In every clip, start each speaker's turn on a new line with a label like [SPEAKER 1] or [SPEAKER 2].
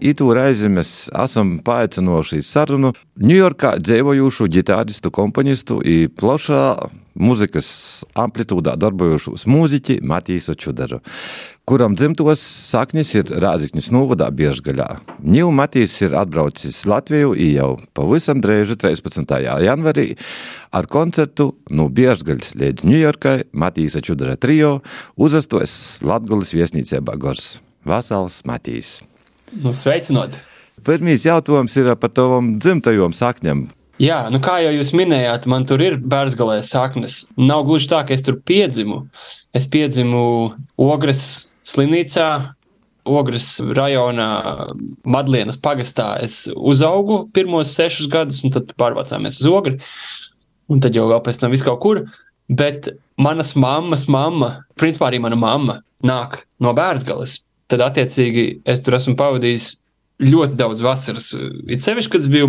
[SPEAKER 1] Itu reizi mēs esam paaicinoši sarunu Ņujorkā dzīvojošu ģitāristu, komponistu un plašā mūzikas amplitūdā darbojošos mūziķi Matīsu Čudaru, kuram dzimtos saknis ir Rāziknis Novadā Biežgaļā. Ņū Matīs ir atbraucis Latviju jau pavisam drēži 13. janvarī ar koncertu no Biežgaļas līdz Ņujorkai Matīsa Čudara trio uzastos Latgulis viesnīcībā Gors. Vasals Matīs!
[SPEAKER 2] Nu, sveicinot!
[SPEAKER 1] Pirmīs jautājums ir par tavām dzimtajām sakņiem.
[SPEAKER 2] Jā, nu kā jau jūs minējāt, man tur ir bērzgalē saknes. Nav gluži tā, ka es tur piedzimu. Es piedzimu Ogres slimnīcā, Ogres rajonā, Madlienas pagastā. Es uzaugu pirmos sešus gadus, un tad pārvācāmies uz Ogri. Un tad jau vēl pēc tam viss kaut kur. Bet manas mammas mamma, principā arī mana mamma, nāk no Bērzgales tad attiecīgi es tur esmu pavadījis ļoti daudz vasaras. It sevišķi, kad es biju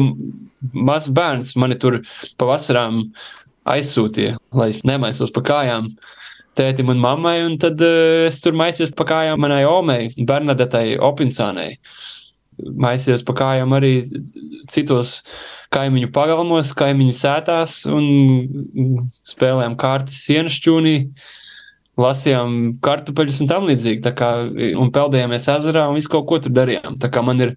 [SPEAKER 2] mazs bērns, mani tur pa vasarām aizsūtīja, lai es nemaisos pa kājām. Tētim un mammai, un tad uh, es tur maisījos pa kājām manai omei, Bernadetai Opincānai. Maisījos pa kājām arī citos kaimiņu pagalmos, kaimiņu sētās un spēlējām kārtas sienas čūnī. Uh, lasījām kartupeļus un tam līdzīgi. Kā, un peldējāmies ezerā un visu kaut ko tur darījām. Tā kā man ir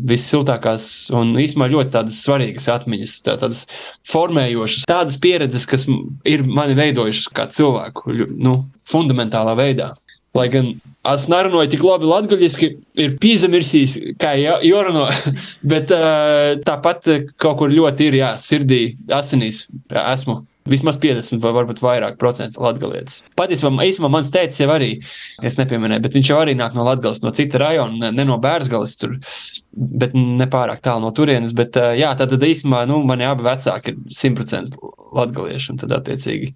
[SPEAKER 2] vissiltākās un īstenībā ļoti tādas svarīgas atmiņas, tā, tādas formējošas, tādas pieredzes, kas ir mani veidojušas kā cilvēku, nu, fundamentālā veidā. Lai gan es nerunāju tik labi latviešu, ir pīzamirsījis, kā jārunā, bet tāpat kaut kur ļoti ir, jā, sirdī, asinīs esmu Vismaz 50 vai varbūt vairāk procentu latgalietis. Patiesībā, īstenībā mans tēcis jau arī, es nepieminēju, bet viņš jau arī nāk no Latgales, no cita rajona, ne, no Bērzgales, tur, bet ne pārāk tālu no turienes. Bet, jā, tad, īstenībā, nu, mani abi vecāki ir 100% latgalieši, un tad attiecīgi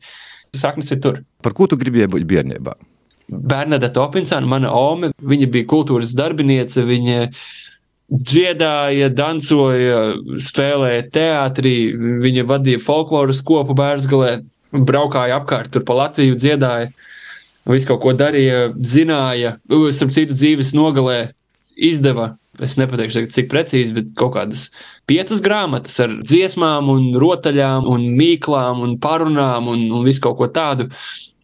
[SPEAKER 2] saknes ir tur.
[SPEAKER 1] Par ko tu gribēji būt bērnībā?
[SPEAKER 2] Bernadette Opinsāna, mana ome, viņa bija kultūras darbiniece, viņa dziedāja, dancoja, spēlēja teātrī, viņa vadīja folkloras kopu Bērzgalē, braukāja apkārt tur pa Latviju, dziedāja, visu kaut ko darīja, zināja, starp citu dzīves nogalē izdeva. Es nepateikšu, cik precīzi, bet kaut kādas piecas grāmatas ar dziesmām, un rotaļām, un mīklām, un parunām, un, un visu kaut ko tādu,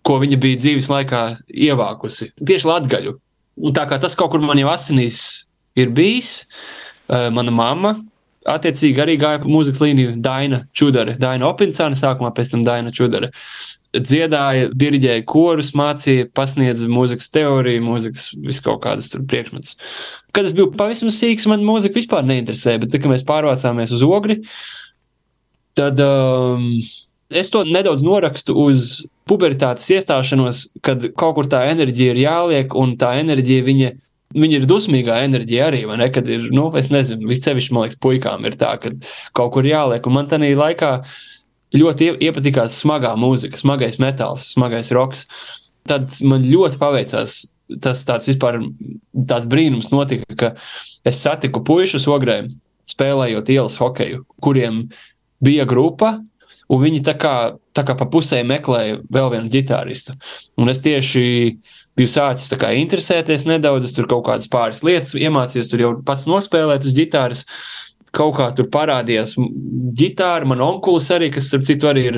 [SPEAKER 2] ko viņa bija dzīves laikā ievākusi. Tieši latgaļu. Un tā kā tas kaut kur man jau asinīs ir bijis. Uh, mana mamma attiecīgi arī gāja pa mūzikas līniju Daina Čudare, Daina Opinsāna sākumā, pēc tam Daina Čudare. Dziedāja, diriģēja korus, mācīja, pasniedza mūzikas teoriju, mūzikas visu kaut kādas tur priekšmetus. Kad es biju pavisam sīgs, man mūzika vispār neinteresēja, bet tad, kad mēs pārvācāmies uz Ogri, tad um, es to nedaudz norakstu uz pubertātes iestāšanos, kad kaut kur tā enerģija ir jāliek, un tā enerģija viņa Viņa ir dusmīgā enerģija arī, vai ne? Kad ir, nu, es nezinu, viscevišķi, man liekas, puikām ir tā, ka kaut kur jāliek. Un man tajā laikā ļoti iepatikās smagā mūzika, smagais metāls, smagais roks. Tad man ļoti paveicās. Tas tāds vispār tāds brīnums notika, ka es satiku puikas ogrē, spēlējot ielas hokeju, kuriem bija grupa, un viņi tā kā, tā kā pa pusē meklēja vēl vienu ģitāristu. Un es tieši biju sācis kā, interesēties nedaudz, es tur kaut kādas pāris lietas iemācījos, tur jau pats nospēlēt uz ģitāras. Kaut kā tur parādījās ģitāra, man onkulis arī, kas, starp citu, arī ir,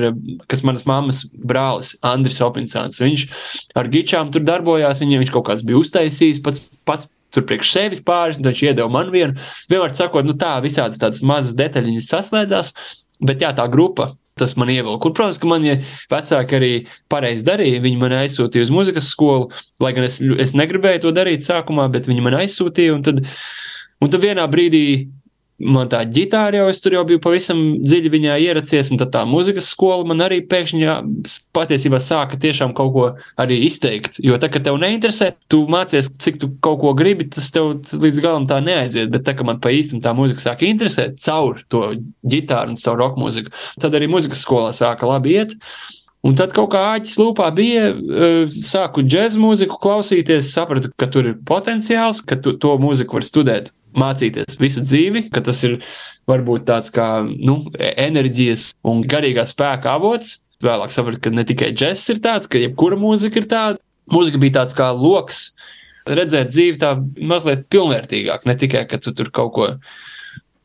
[SPEAKER 2] kas manas mammas brālis, Andris Opinsāns. Viņš ar gičām tur darbojās, viņa, viņš kaut kāds bija uztaisījis pats, pats tur priekš sevis pāris, un viņš iedeva man vienu. Vienmēr sakot, nu tā, visādas tādas mazas detaļiņas saslēdzās, bet jā, tā grupa Tas man ievilka. Un, protams, ka mani vecāki arī pareizi darīja. Viņi man aizsūtīja uz muzikas skolu, lai gan es, es negribēju to darīt sākumā, bet viņi man aizsūtīja. Un tad, un tad vienā brīdī man tā ģitāra jau, es tur jau biju pavisam dziļi viņā ieracies, un tā muzikas skola man arī pēkšņi patiesībā sāka tiešām kaut ko arī izteikt. Jo tā, ka tev neinteresē, tu mācies, cik tu kaut ko gribi, tas tev līdz galam tā neaiziet, bet tā, ka man pa īstam tā muzika sāka interesēt caur to ģitāru un caur roka mūziku, tad arī muzikas skolā sāka labi iet. Un tad kaut kā āķis lūpā bija, eh, sāku džēzu mūziku klausīties, sapratu, ka tur ir potenciāls, ka tu, to mūziku var studēt mācīties visu dzīvi, ka tas ir varbūt tāds kā nu, enerģijas un garīgā spēka avots. Vēlāk sapratu, ka ne tikai džeks ir tāds, ka jebkura mūzika ir tāda. Mūzika bija tāds kā lokus redzēt dzīvi tā mazliet pilnvērtīgāk, ne tikai, ka tu tur kaut ko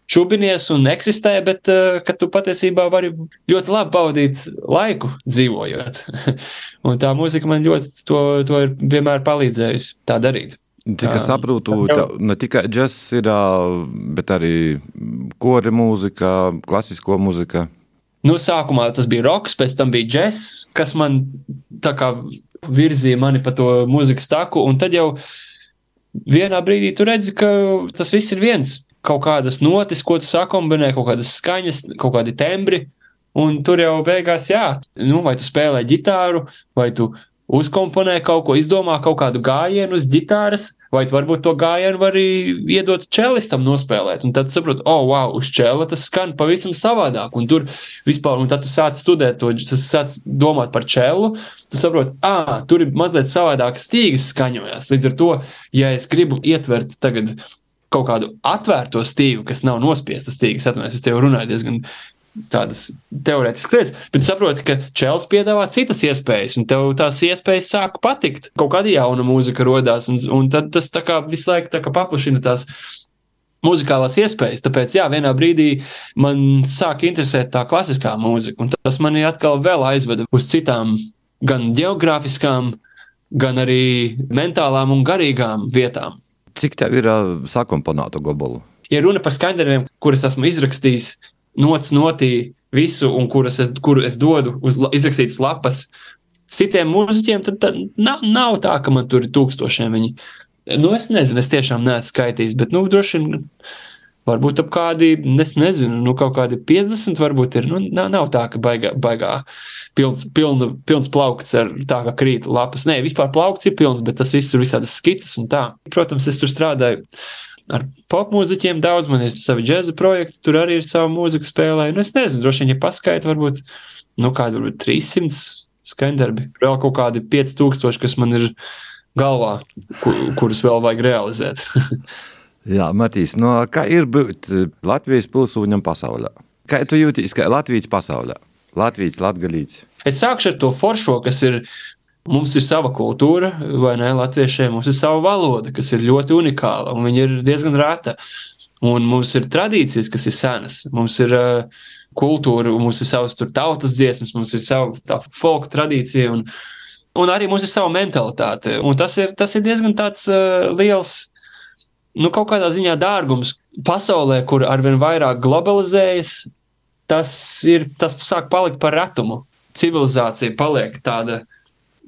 [SPEAKER 2] čubinies un eksistē, bet uh, ka tu patiesībā vari ļoti labi pavadīt laiku dzīvojot. un tā mūzika man ļoti to, to ir vienmēr palīdzējusi tā darīt.
[SPEAKER 1] Cik es saprotu, tā, ne tikai džeks ir, bet arī kori mūzika, klasisko mūzika.
[SPEAKER 2] Nu, sākumā tas bija roks, pēc tam bija džeks, kas man tā kā virzīja mani pa to mūzikas taku, un tad jau vienā brīdī tu redzi, ka tas viss ir viens kaut kādas notis, ko tu sakombinē, kaut kādas skaņas, kaut kādi tembri. Un tur jau beigās, jā, nu, vai tu spēlē ģitāru, vai tu uzkomponē kaut ko, izdomā kaut kādu gājienu uz ģitāras, vai varbūt to gājienu var arī iedot čelistam nospēlēt. Un tad saproti, oh, wow, uz čela tas skan pavisam savādāk. Un tur vispār, un tad tu sāc studēt to, tu sāc domāt par čelu, tu saproti, ah, tur ir mazliet savādākas stīgas skaņojas. Līdz ar to, ja es gribu ietvert tagad kaut kādu atvērto stīgu, kas nav nospiesta stīgas. Atvainojos, es tev runāju diezgan tādas teorētiskas lietas, bet saproti, ka Čels piedāvā citas iespējas, un tev tās iespējas sāk patikt. Kaut kāda jauna mūzika radās, un, un tad tas tā kā visu laiku kā paplašina tās muzikālās iespējas. Tāpēc, jā, vienā brīdī man sāk interesēt tā klasiskā mūzika, un tas mani atkal vēl aizveda uz citām, gan geogrāfiskām, gan arī mentālām un garīgām vietām.
[SPEAKER 1] Cik tev ir uh, sakomponēta gobolu?
[SPEAKER 2] Ja runa par skaņdariem, kurus esmu izrakstījis, nots notī visu, un kuras es, kuru es dodu uz izrakstītas lapas, citiem mūziķiem, tad, tad nav, nav tā, ka man tur ir tūkstošiem viņi. Nu, es nezinu, es tiešām neesmu skaitījis, bet, nu, droši vien varbūt ap kādi, es nezinu, nu, kaut kādi 50 varbūt ir. Nu, nav, nav tā, ka baigā, baigā pilns, pilna, pilns plaukts ar tā, ka krīt lapas. Nē, vispār plaukts ir pilns, bet tas viss ir visādas skices un tā. Protams, es tur strādāju. Ar popmūziķiem daudz, man ir savi džēza projekti, tur arī ir sava mūzika spēlē. Nu, es nezinu, droši vien, ja paskaidro, varbūt, nu, kādi varbūt 300 skaņdarbi. Vēl kaut kādi 5000, kas man ir galvā, kur, kurus vēl vajag realizēt.
[SPEAKER 1] Jā, Matīs, no kā ir būt eh, Latvijas pilsūņam pasaulē? Kā tu jūties, kā Latvijas pasaulē? Latvijas, latgalīts.
[SPEAKER 2] Es sākšu ar to foršo, kas ir. Mums ir sava kultūra, vai ne? Latviešiem mums ir sava valoda, kas ir ļoti unikāla, un viņa ir diezgan reta. Un mums ir tradīcijas, kas ir senas. Mums ir uh, kultūra, mums ir savas tautas dziesmas, mums ir sava folka tradīcija, un, un arī mums ir sava mentalitāte. Un tas ir, tas ir diezgan tāds uh, liels nu, kaut kādā ziņā dārgums pasaulē, kur arvien vairāk globalizējas, tas, ir, tas sāk palikt par retumu. Civilizācija paliek tāda,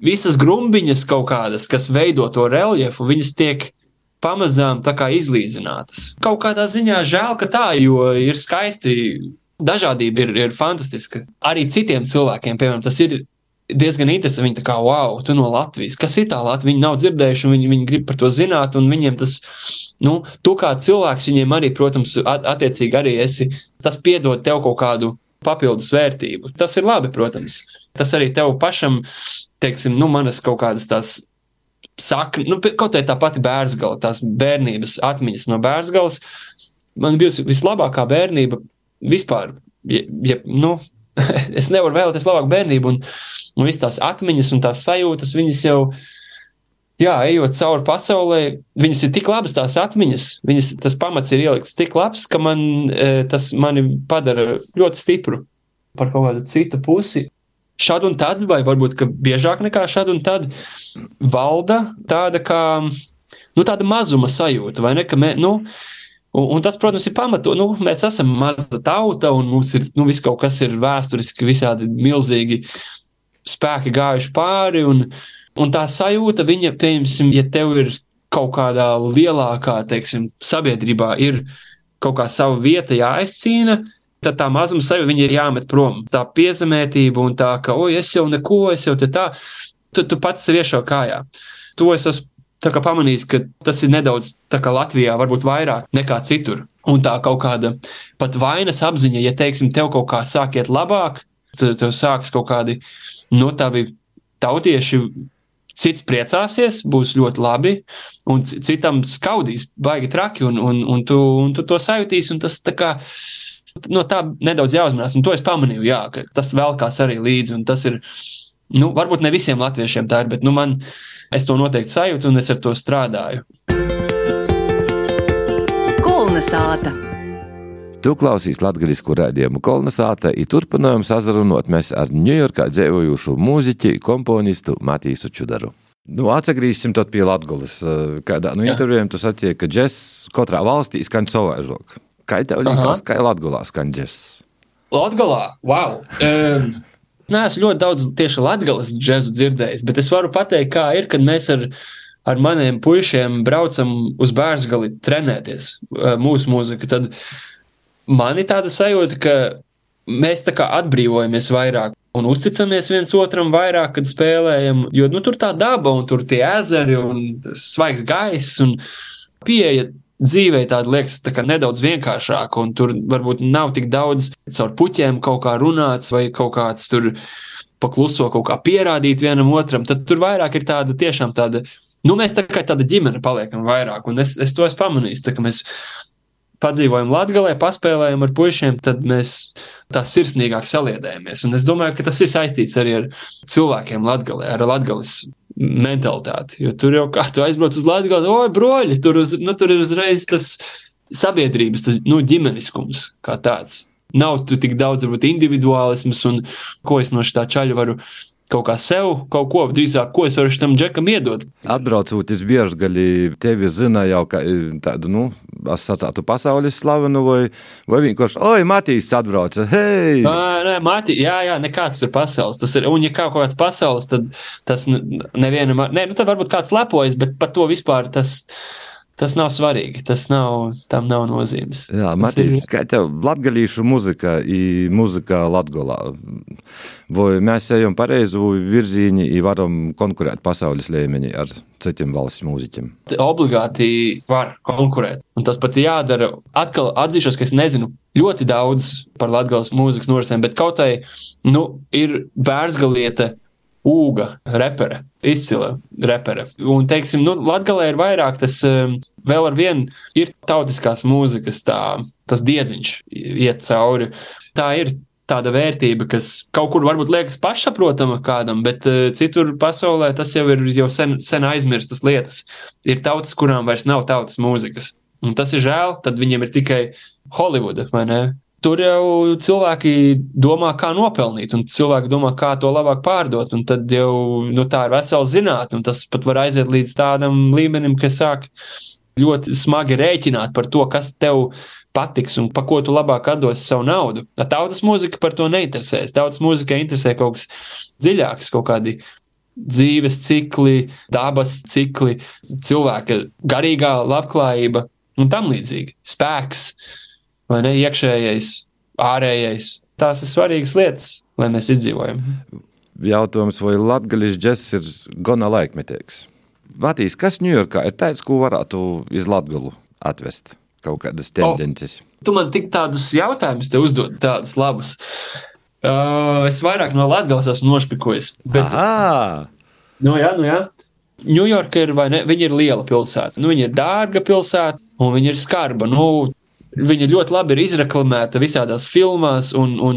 [SPEAKER 2] visas grumbiņas kaut kādas, kas veido to reljefu, viņas tiek pamazām izlīdzinātas. Kaut kādā ziņā žēl, ka tā, jo ir skaisti. Dažādība ir, ir fantastiska. Arī citiem cilvēkiem, piemēram, tas ir diezgan interesanti. Viņi tā kā, wow, tu no Latvijas. Kas ir tā Latvija? Viņi nav dzirdējuši, viņi, viņi grib par to zināt, un viņiem tas, nu, tu kā cilvēks, viņiem arī, protams, attiecīgi arī esi, tas piedod tev kaut kādu papildus vērtību. Tas ir labi, protams. Tas arī tev pašam, teiksim, nu, manas kaut kādas tās sakni, nu, kaut kā tā pati bērngala, tās bērnības atmiņas no bērngales. Man bija vislabākā bērnība vispār. Ja, ja, nu, es nevaru vēlēties labāku bērnību, un, un visas tās atmiņas un tās sajūtas, viņas jau, jā, ejot cauri pasaulē, viņas ir tik labas, tās atmiņas, viņas, tas pamats ir ielikts tik labs, ka man e, tas mani padara ļoti stipru par kaut kādu citu pusi. Šad un tad, vai varbūt biežāk nekā šad un tad, valda tāda kā nu, tāda mazuma sajūta, ne? Mē, nu, Un, un tas, protams, ir pamatot. Nu, mēs esam maza tauta, un mums ir nu, viss kaut kas ir vēsturiski, visādi milzīgi spēki gājuši pāri. Un, un tā sajūta, viņa, piemēram, ja tev ir kaut kādā lielākā, teiksim, sabiedrībā, ir kaut kā sava vieta jāizcīna, tad tā mazuma sajūta ir jāmet prom. Tā piezemētība un tā, ka, oi, es jau neko, es jau te tā, tu, tu pats sev iešau kājā. To es esmu pamanījis, ka tas ir nedaudz tā kā Latvijā, varbūt vairāk nekā citur. Un tā kaut kāda pat vainas apziņa, ja teiksim, tev kaut kā sāk iet labāk, tad tev sāks kaut kādi no tavi tautieši. Cits priecāsies, būs ļoti labi, un citam skaudīs, baigi traki, un, un, un, tu, un tu to sajūtīsi. Tas tā kā no tā nedaudz jāuzmanās, un to es pamanīju, jā, ka tas velkās arī līdzi. Tas ir, nu, varbūt ne visiem latviešiem tā ir, bet nu, man, es to noteikti sajūtu un es ar to strādāju.
[SPEAKER 3] Kolnesāta!
[SPEAKER 1] Tu klausīs latviešu raidījumu kolonizāta, ir turpinājums sazrunot mēs ar Ņujorkā dzīvojošu mūziķi, komponistu Matīsu Čudaru. Nu, atgriezīsim pie Latvijas. Kādā no intervijām tu sacīji, ka džeks katrā valstī skan savādāk. Kā tev liekas, kā Latvijā skan džeks?
[SPEAKER 2] Latvijā, wow! Um, Nē, es ļoti daudz tieši latviešu džēzu dzirdējis, bet es varu pateikt, kā ir, kad mēs ar, ar maniem puišiem braucam uz bērnu trenēties mūsu mūziku. Tad man ir tāda sajūta, ka mēs tā kā atbrīvojamies vairāk un uzticamies viens otram vairāk, kad spēlējam. Jo nu, tur tā daba, un tur tie ezeri, un svaigs gaiss, un pieeja dzīvē tāda liekas tā nedaudz vienkāršāka, un tur varbūt nav tik daudz caur puķiem kaut kā runāts, vai kaut kāds tur pakluso kaut kā pierādīt vienam otram. Tad tur vairāk ir tāda tiešām tāda. Nu, mēs tā kā tāda ģimene paliekam vairāk, un es, es to esmu pamanījis. Tā, mēs padzīvojam Latvijā, paspēlējam ar puišiem, tad mēs tā sirsnīgāk saliedējamies. Un es domāju, ka tas ir saistīts arī ar cilvēkiem Latvijā, ar Latvijas mentalitāti. Jo tur jau kā tu aizbrauc uz Latviju, oi, broļi, tur, uz, nu, tur ir uzreiz tas sabiedrības, tas nu, ģimeniskums kā tāds. Nav tik daudz varbūt, individuālisms un ko es no šī čaļa varu kaut kā sev, kaut ko drīzāk, ko es varu tam džekam iedot.
[SPEAKER 1] Atbraucot uz Biežgaļi, tevi zina jau kā tādu, nu, es sacātu pasaules slavenu, vai, vai vienkārši, oi, Matīs atbrauca, hei!
[SPEAKER 2] Nē, nē, Matī, jā, jā, nekāds tur pasaules, tas ir, un ja kaut kāds pasaules, tad tas nevienam, nē, nu, tad varbūt kāds lepojas, bet par to vispār tas. Tas nav svarīgi, tas nav, tam nav nozīmes.
[SPEAKER 1] Jā, Matīs, ir... kā tev latgalīšu muzika, i muzika Latgolā? Vai mēs ejam pareizu virzīni, i varam konkurēt pasaules līmenī ar citiem valsts mūziķiem?
[SPEAKER 2] Obligāti var konkurēt, un tas pat jādara. Atkal atzīšos, ka es nezinu ļoti daudz par latgales mūzikas norisēm, bet kaut tai, nu, ir bērzgalieta Ūga, repere, izcila repere. Un, teiksim, nu, Latvijā ir vairāk tas, um, vēl ar vienu ir tautiskās mūzikas, tā, tas diedziņš iet cauri. Tā ir tāda vērtība, kas kaut kur varbūt liekas pašsaprotama kādam, bet uh, citur pasaulē tas jau ir jau sen, sen aizmirstas lietas. Ir tautas, kurām vairs nav tautas mūzikas. Un tas ir žēl, tad viņiem ir tikai Holivuda, vai ne? tur jau cilvēki domā, kā nopelnīt, un cilvēki domā, kā to labāk pārdot. Tad jau nu, tā ir vesela zinātne, un tas pat var aiziet līdz tādam līmenim, ka sāk ļoti smagi rēķināt par to, kas tev patiks un pa ko tu labāk atdosi savu naudu. Tautas mūzika par to neinteresēs. Tautas mūzika interesē kaut kas dziļāks, kaut kādi dzīves cikli, dabas cikli, cilvēka garīgā labklājība un tam līdzīgi. Spēks, vai ne iekšējais, ārējais. Tās ir svarīgas lietas, lai mēs izdzīvojam.
[SPEAKER 1] Jautājums, vai Latvijas džeks ir gana laikmetīgs? Matīs, kas Ņujorkā ir tāds, ko varētu iz Latviju atvest? Kaut kādas tendences.
[SPEAKER 2] Oh, tu man tik tādus jautājumus te uzdod, tādus labus. Uh, es vairāk no Latvijas esmu nošpikojis. Bet,
[SPEAKER 1] Aha!
[SPEAKER 2] nu jā, nu jā. Ņujorka ir, vai ne, viņa ir liela pilsēta. Nu, viņa ir dārga pilsēta, un viņa ir skarba. Nu, Viņa ļoti labi ir izreklamēta visādās filmās un, un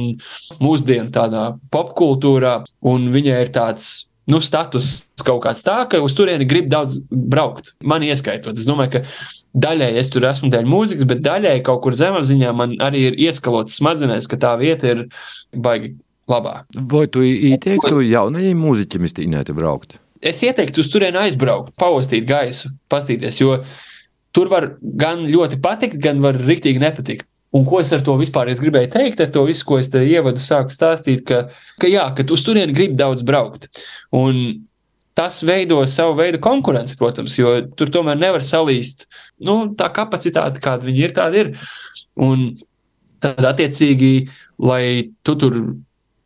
[SPEAKER 2] mūsdienu tādā popkultūrā, un viņai ir tāds nu, status kaut kāds tā, ka uz turieni grib daudz braukt. Man ieskaitot. Es domāju, ka daļai es tur esmu dēļ mūzikas, bet daļai kaut kur zemapziņā man arī ir ieskalots smadzenēs, ka tā vieta ir baigi labā.
[SPEAKER 1] Vai tu ieteiktu jaunajiem mūziķiem iztīnēt braukt?
[SPEAKER 2] Es ieteiktu uz turieni aizbraukt, paustīt gaisu, pastīties, jo tur var gan ļoti patikt, gan var riktīgi nepatikt. Un ko es ar to vispār es gribēju teikt, ar to visu, ko es te ievadu, sāku stāstīt, ka, ka jā, ka uz turieni grib daudz braukt. Un tas veido savu veidu konkurenci, protams, jo tur tomēr nevar salīst nu, tā kapacitāte, kāda viņi ir, tāda ir. Un tad, attiecīgi, lai tu tur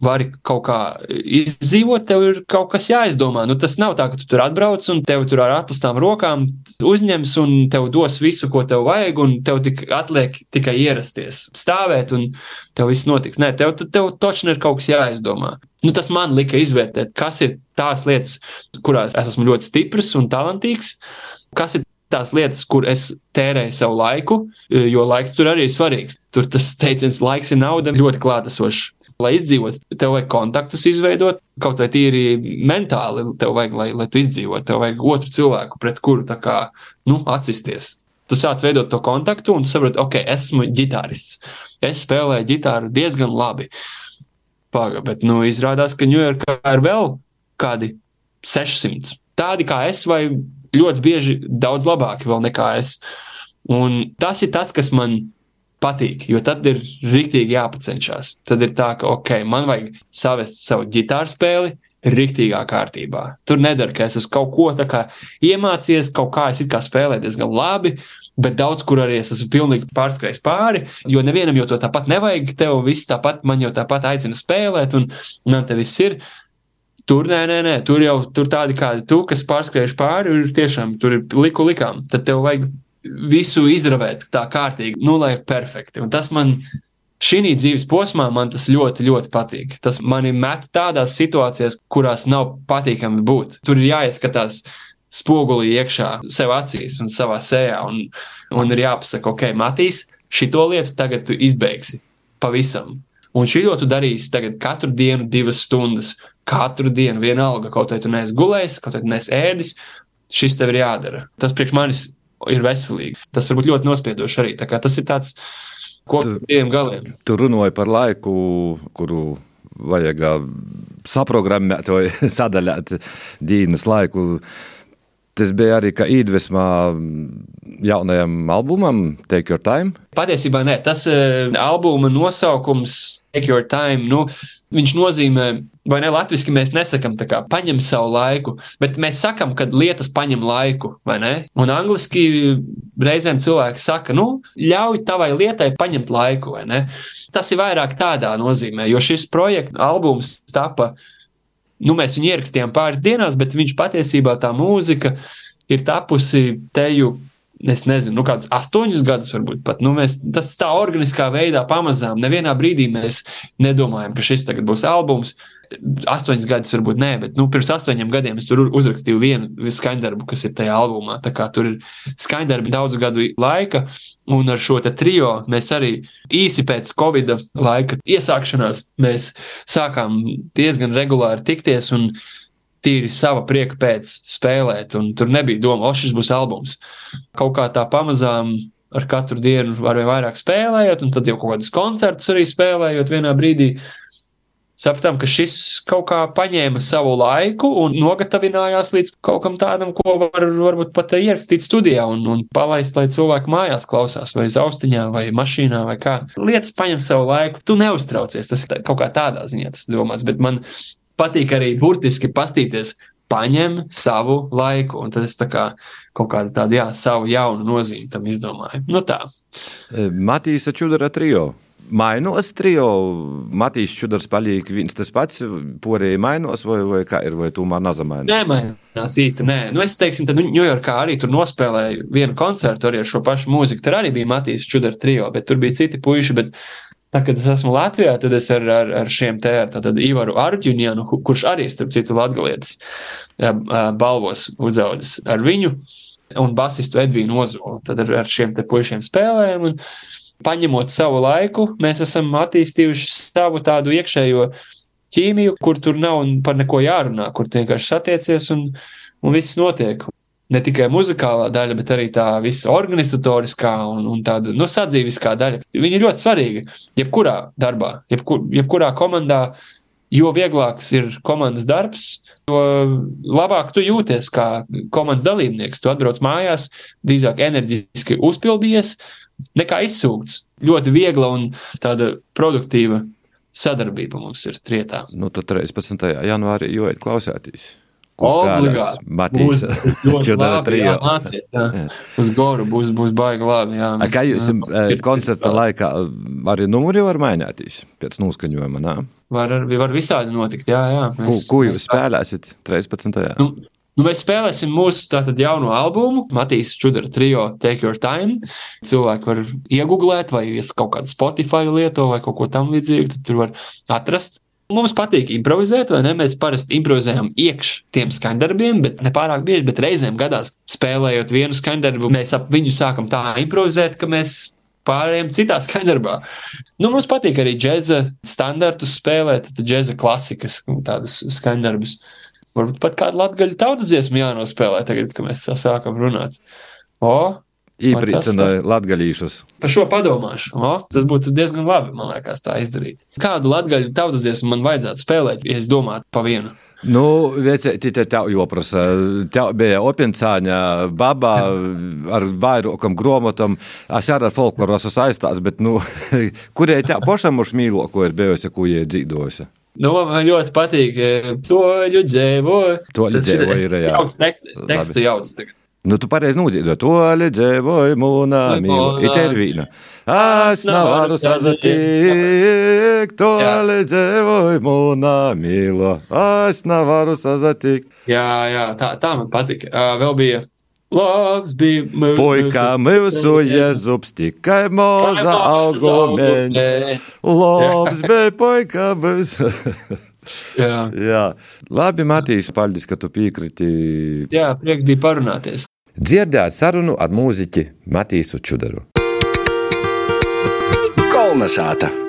[SPEAKER 2] vari kaut kā izdzīvot, tev ir kaut kas jāizdomā. Nu, tas nav tā, ka tu tur atbrauc un tev tur ar atpūstām rokām uzņems un tev dos visu, ko tev vajag, un tev tik atliek tikai ierasties, stāvēt, un tev viss notiks. Nē, tev, tev točni ir kaut kas jāizdomā. Nu, tas man lika izvērtēt, kas ir tās lietas, kurās es esmu ļoti stiprs un talantīgs, kas ir tās lietas, kur es tērēju savu laiku, jo laiks tur arī ir svarīgs. Tur tas teiciens, laiks ir nauda, ļoti klātesošs lai izdzīvotu, tev vajag kontaktus izveidot, kaut vai tīri mentāli, tev vajag, lai, lai tu izdzīvotu, tev vajag otru cilvēku, pret kuru kā, nu, atsisties. Tu sāc veidot to kontaktu, un tu saproti, ok, esmu ģitārists. Es spēlēju ģitāru diezgan labi. Paga, bet, nu, izrādās, ka Ņujorkā ir vēl kādi 600. Tādi kā es, vai ļoti bieži daudz labāki nekā es. Un tas ir tas, kas man patīk, jo tad ir rīktīgi jāpacenšas. Tad ir tā, ka, ok, man vajag savest savu ģitāru spēli. Rīktīgā kārtībā. Tur nedara, ka es esmu kaut ko tādu iemācījies, kaut kā es kā spēlēju diezgan labi, bet daudz kur arī es esmu pilnīgi pārskrējis pāri. Jo nevienam jau to tāpat nevajag. Tev viss tāpat, man jau tāpat aicina spēlēt, un man te viss ir. Tur nē, nē, nē, tur jau tur tādi kādi tu, kas pārskrējuši pāri, ir tiešām tur ir liku likām. Tad tev vajag visu izravēt tā kārtīgi, nu, lai ir perfekti. Un tas man šī dzīves posmā man tas ļoti, ļoti patīk. Tas mani met tādās situācijās, kurās nav patīkami būt. Tur ir jāieskatās spogulī iekšā sev acīs un savā sejā, un, un ir jāpasaka, ok, Matīs, šito lietu tagad tu izbeigsi pavisam. Un šī to tu darīsi tagad katru dienu, divas stundas, katru dienu, vienalga, kaut vai tu neesi gulējis, kaut vai tu neesi ēdis. Šis tev ir jādara. Tas priekš manis ir veselīgi. Tas var būt ļoti nospiedoši arī. Tas ir tāds ar diviem galiem.
[SPEAKER 1] Tu runāji par laiku, kuru vajag saprogrammēt vai sadaļāt dienas laiku. Tas bija arī kā iedvesmā jaunajam albumam, Take Your Time.
[SPEAKER 2] Patiesībā nē, tas uh, albuma nosaukums Take Your Time. Nu, viņš nozīmē, vai ne, latviešu mēs nesakām, kā paņem savu laiku, bet mēs sakām, ka lietas paņem laiku, vai ne? Un angliski reizēm cilvēki saka, nu, ļauj tavai lietai paņemt laiku, vai ne? Tas ir vairāk tādā nozīmē, jo šis projekts, albums tapa nu, mēs viņu ierakstījām pāris dienās, bet viņš patiesībā tā mūzika ir tapusi teju. Es nezinu, nu, kādus astoņus gadus, varbūt pat. Nu, mēs, tas tā organiskā veidā pamazām. Nevienā brīdī mēs nedomājam, ka šis tagad būs albums astoņas gadus, varbūt nē, bet nu, pirms astoņiem gadiem es tur uzrakstīju vienu skaņdarbu, kas ir tajā albumā. Tā kā tur ir skaņdarbi daudzu gadu laika, un ar šo trio mēs arī īsi pēc Covid laika iesākšanās mēs sākām diezgan regulāri tikties. Tīri sava prieka pēc spēlēt, un tur nebija doma, o, šis būs albums. Kaut kā tā pamazām ar katru dienu ar vien vairāk spēlējot, un tad jau kaut kādus koncertus arī spēlējot vienā brīdī sapratām, ka šis kaut kā paņēma savu laiku un nogatavinājās līdz kaut kam tādam, ko var varbūt pat ierakstīt studijā un, un palaist, lai cilvēki mājās klausās, vai uz austiņā, vai mašīnā, vai kā. Lietas paņem savu laiku, tu neuztraucies. Tas kaut kā tādā ziņā tas domāts, bet man patīk arī burtiski pastīties. Paņem savu laiku, un tad es tā kā kaut kādu tādu, jā, savu jaunu nozīmi tam izdomāju. Nu tā.
[SPEAKER 1] Matīs Čudara trio mainos trio. Matīs Čudars paliek viens tas pats, porēji mainos, vai, vai kā ir, vai tomēr nazamainās?
[SPEAKER 2] Nē, mainās īsti, nē. Nu, es teiksim, tad Ņujorkā arī tur nospēlēju vienu koncertu arī ar šo pašu mūziku. Tur arī bija Matīs Čudars trio, bet tur bija citi puiši, bet Tā, kad es esmu Latvijā, tad es ar, ar, ar šiem te ar Ivaru Arģunianu, kurš arī, starp citu, latgalietis balvos uzaudzis ar viņu, un basistu Edvīnu Ozolu. Tad ar, ar šiem te puišiem spēlējam. Un, paņemot savu laiku, mēs esam attīstījuši savu tādu iekšējo ķīmiju, kur tur nav par neko jārunā, kur vienkārši satiecies un, un viss notiek. Ne tikai muzikālā daļa, bet arī tā visa organizatoriskā un, un tāda nu, sadzīviskā daļa. Viņa ir ļoti svarīga. Jebkurā darbā, jebkur, jebkurā komandā, jo vieglāks ir komandas darbs, jo labāk tu jūties kā komandas dalībnieks. Tu atbrauc mājās, drīzāk enerģiski uzpildījies, nekā izsūkts. Ļoti viegla un tāda produktīva sadarbība mums ir trietā.
[SPEAKER 1] Nu, tad 13. janvārī jau ir klausētīs.
[SPEAKER 2] Obligāti.
[SPEAKER 1] Matīs,
[SPEAKER 2] Čudara trijā. Māciet, jā. Uz goru būs, būs baigi labi, jā.
[SPEAKER 1] Mēs, kā jūs jā, koncerta laikā arī numuri var mainēties pēc noskaņojuma, nā?
[SPEAKER 2] Var, var visādi notikt, jā, jā.
[SPEAKER 1] Mēs, ko, ko jūs spēlēsiet 13.
[SPEAKER 2] Nu, Nu, mēs spēlēsim mūsu tātad, jauno albumu, Matīs Čudara trio Take Your Time. Cilvēki var iegūglēt, vai es kaut kādu Spotify lieto vai kaut ko tam līdzīgu, tad tur var atrast. Mums patīk improvizēt, vai ne? Mēs parasti improvizējam iekš tiem skaņdarbiem, bet ne pārāk bieži, bet reizēm gadās spēlējot vienu skaņdarbu, mēs ap viņu sākam tā improvizēt, ka mēs pārējiem citā skaņdarbā. Nu, mums patīk arī džēza standartus spēlēt, tad džēza klasikas, tādas skaņdarbus. Varbūt pat kādu latgaļu tautas dziesmu jānospēlē tagad, kad mēs sākam runāt. O,
[SPEAKER 1] Īpricināja latgaļīšus.
[SPEAKER 2] Par šo padomāšu. O, tas būtu diezgan labi, man liekas, tā izdarīt. Kādu latgaļu tautas dziesmu man vajadzētu spēlēt, ja es domātu pa vienu?
[SPEAKER 1] Nu, vecēti te tev joprasa. Tev bija opincāņa baba ar vairākam gromotam. Es arī ar folkloru esmu saistās, bet, nu, kurie tev pašam už mīloko ir bijusi, ko ie dzīdojusi?
[SPEAKER 2] Nu, man ļoti patīk to ļudzīvo.
[SPEAKER 1] To ļudzīvo ir, jā.
[SPEAKER 2] Jauts teksts, tekstu jauts tagad.
[SPEAKER 1] Nu, tu pareizi nūdzīdo to ļudzīvoju mūnā mīlu. Ir vīna. Es nevaru sazatikt, to ļudzīvoju mūnā mīlu. Es nevaru sazatikt.
[SPEAKER 2] Jā, jā, tā, tā man patika. Vēl bija Labs bija mūsu.
[SPEAKER 1] Puika mūsu jēzus tikai moza augumeņa. Labs bija puika mūsu.
[SPEAKER 2] Jā.
[SPEAKER 1] Jā, labi, Matīs, paldies, ka tu piekriti.
[SPEAKER 2] Jā, prieks bija parunāties.
[SPEAKER 1] Dzirdēt sarunu ar mūziķi Matīsu Čudaru.
[SPEAKER 3] Kolnesāta!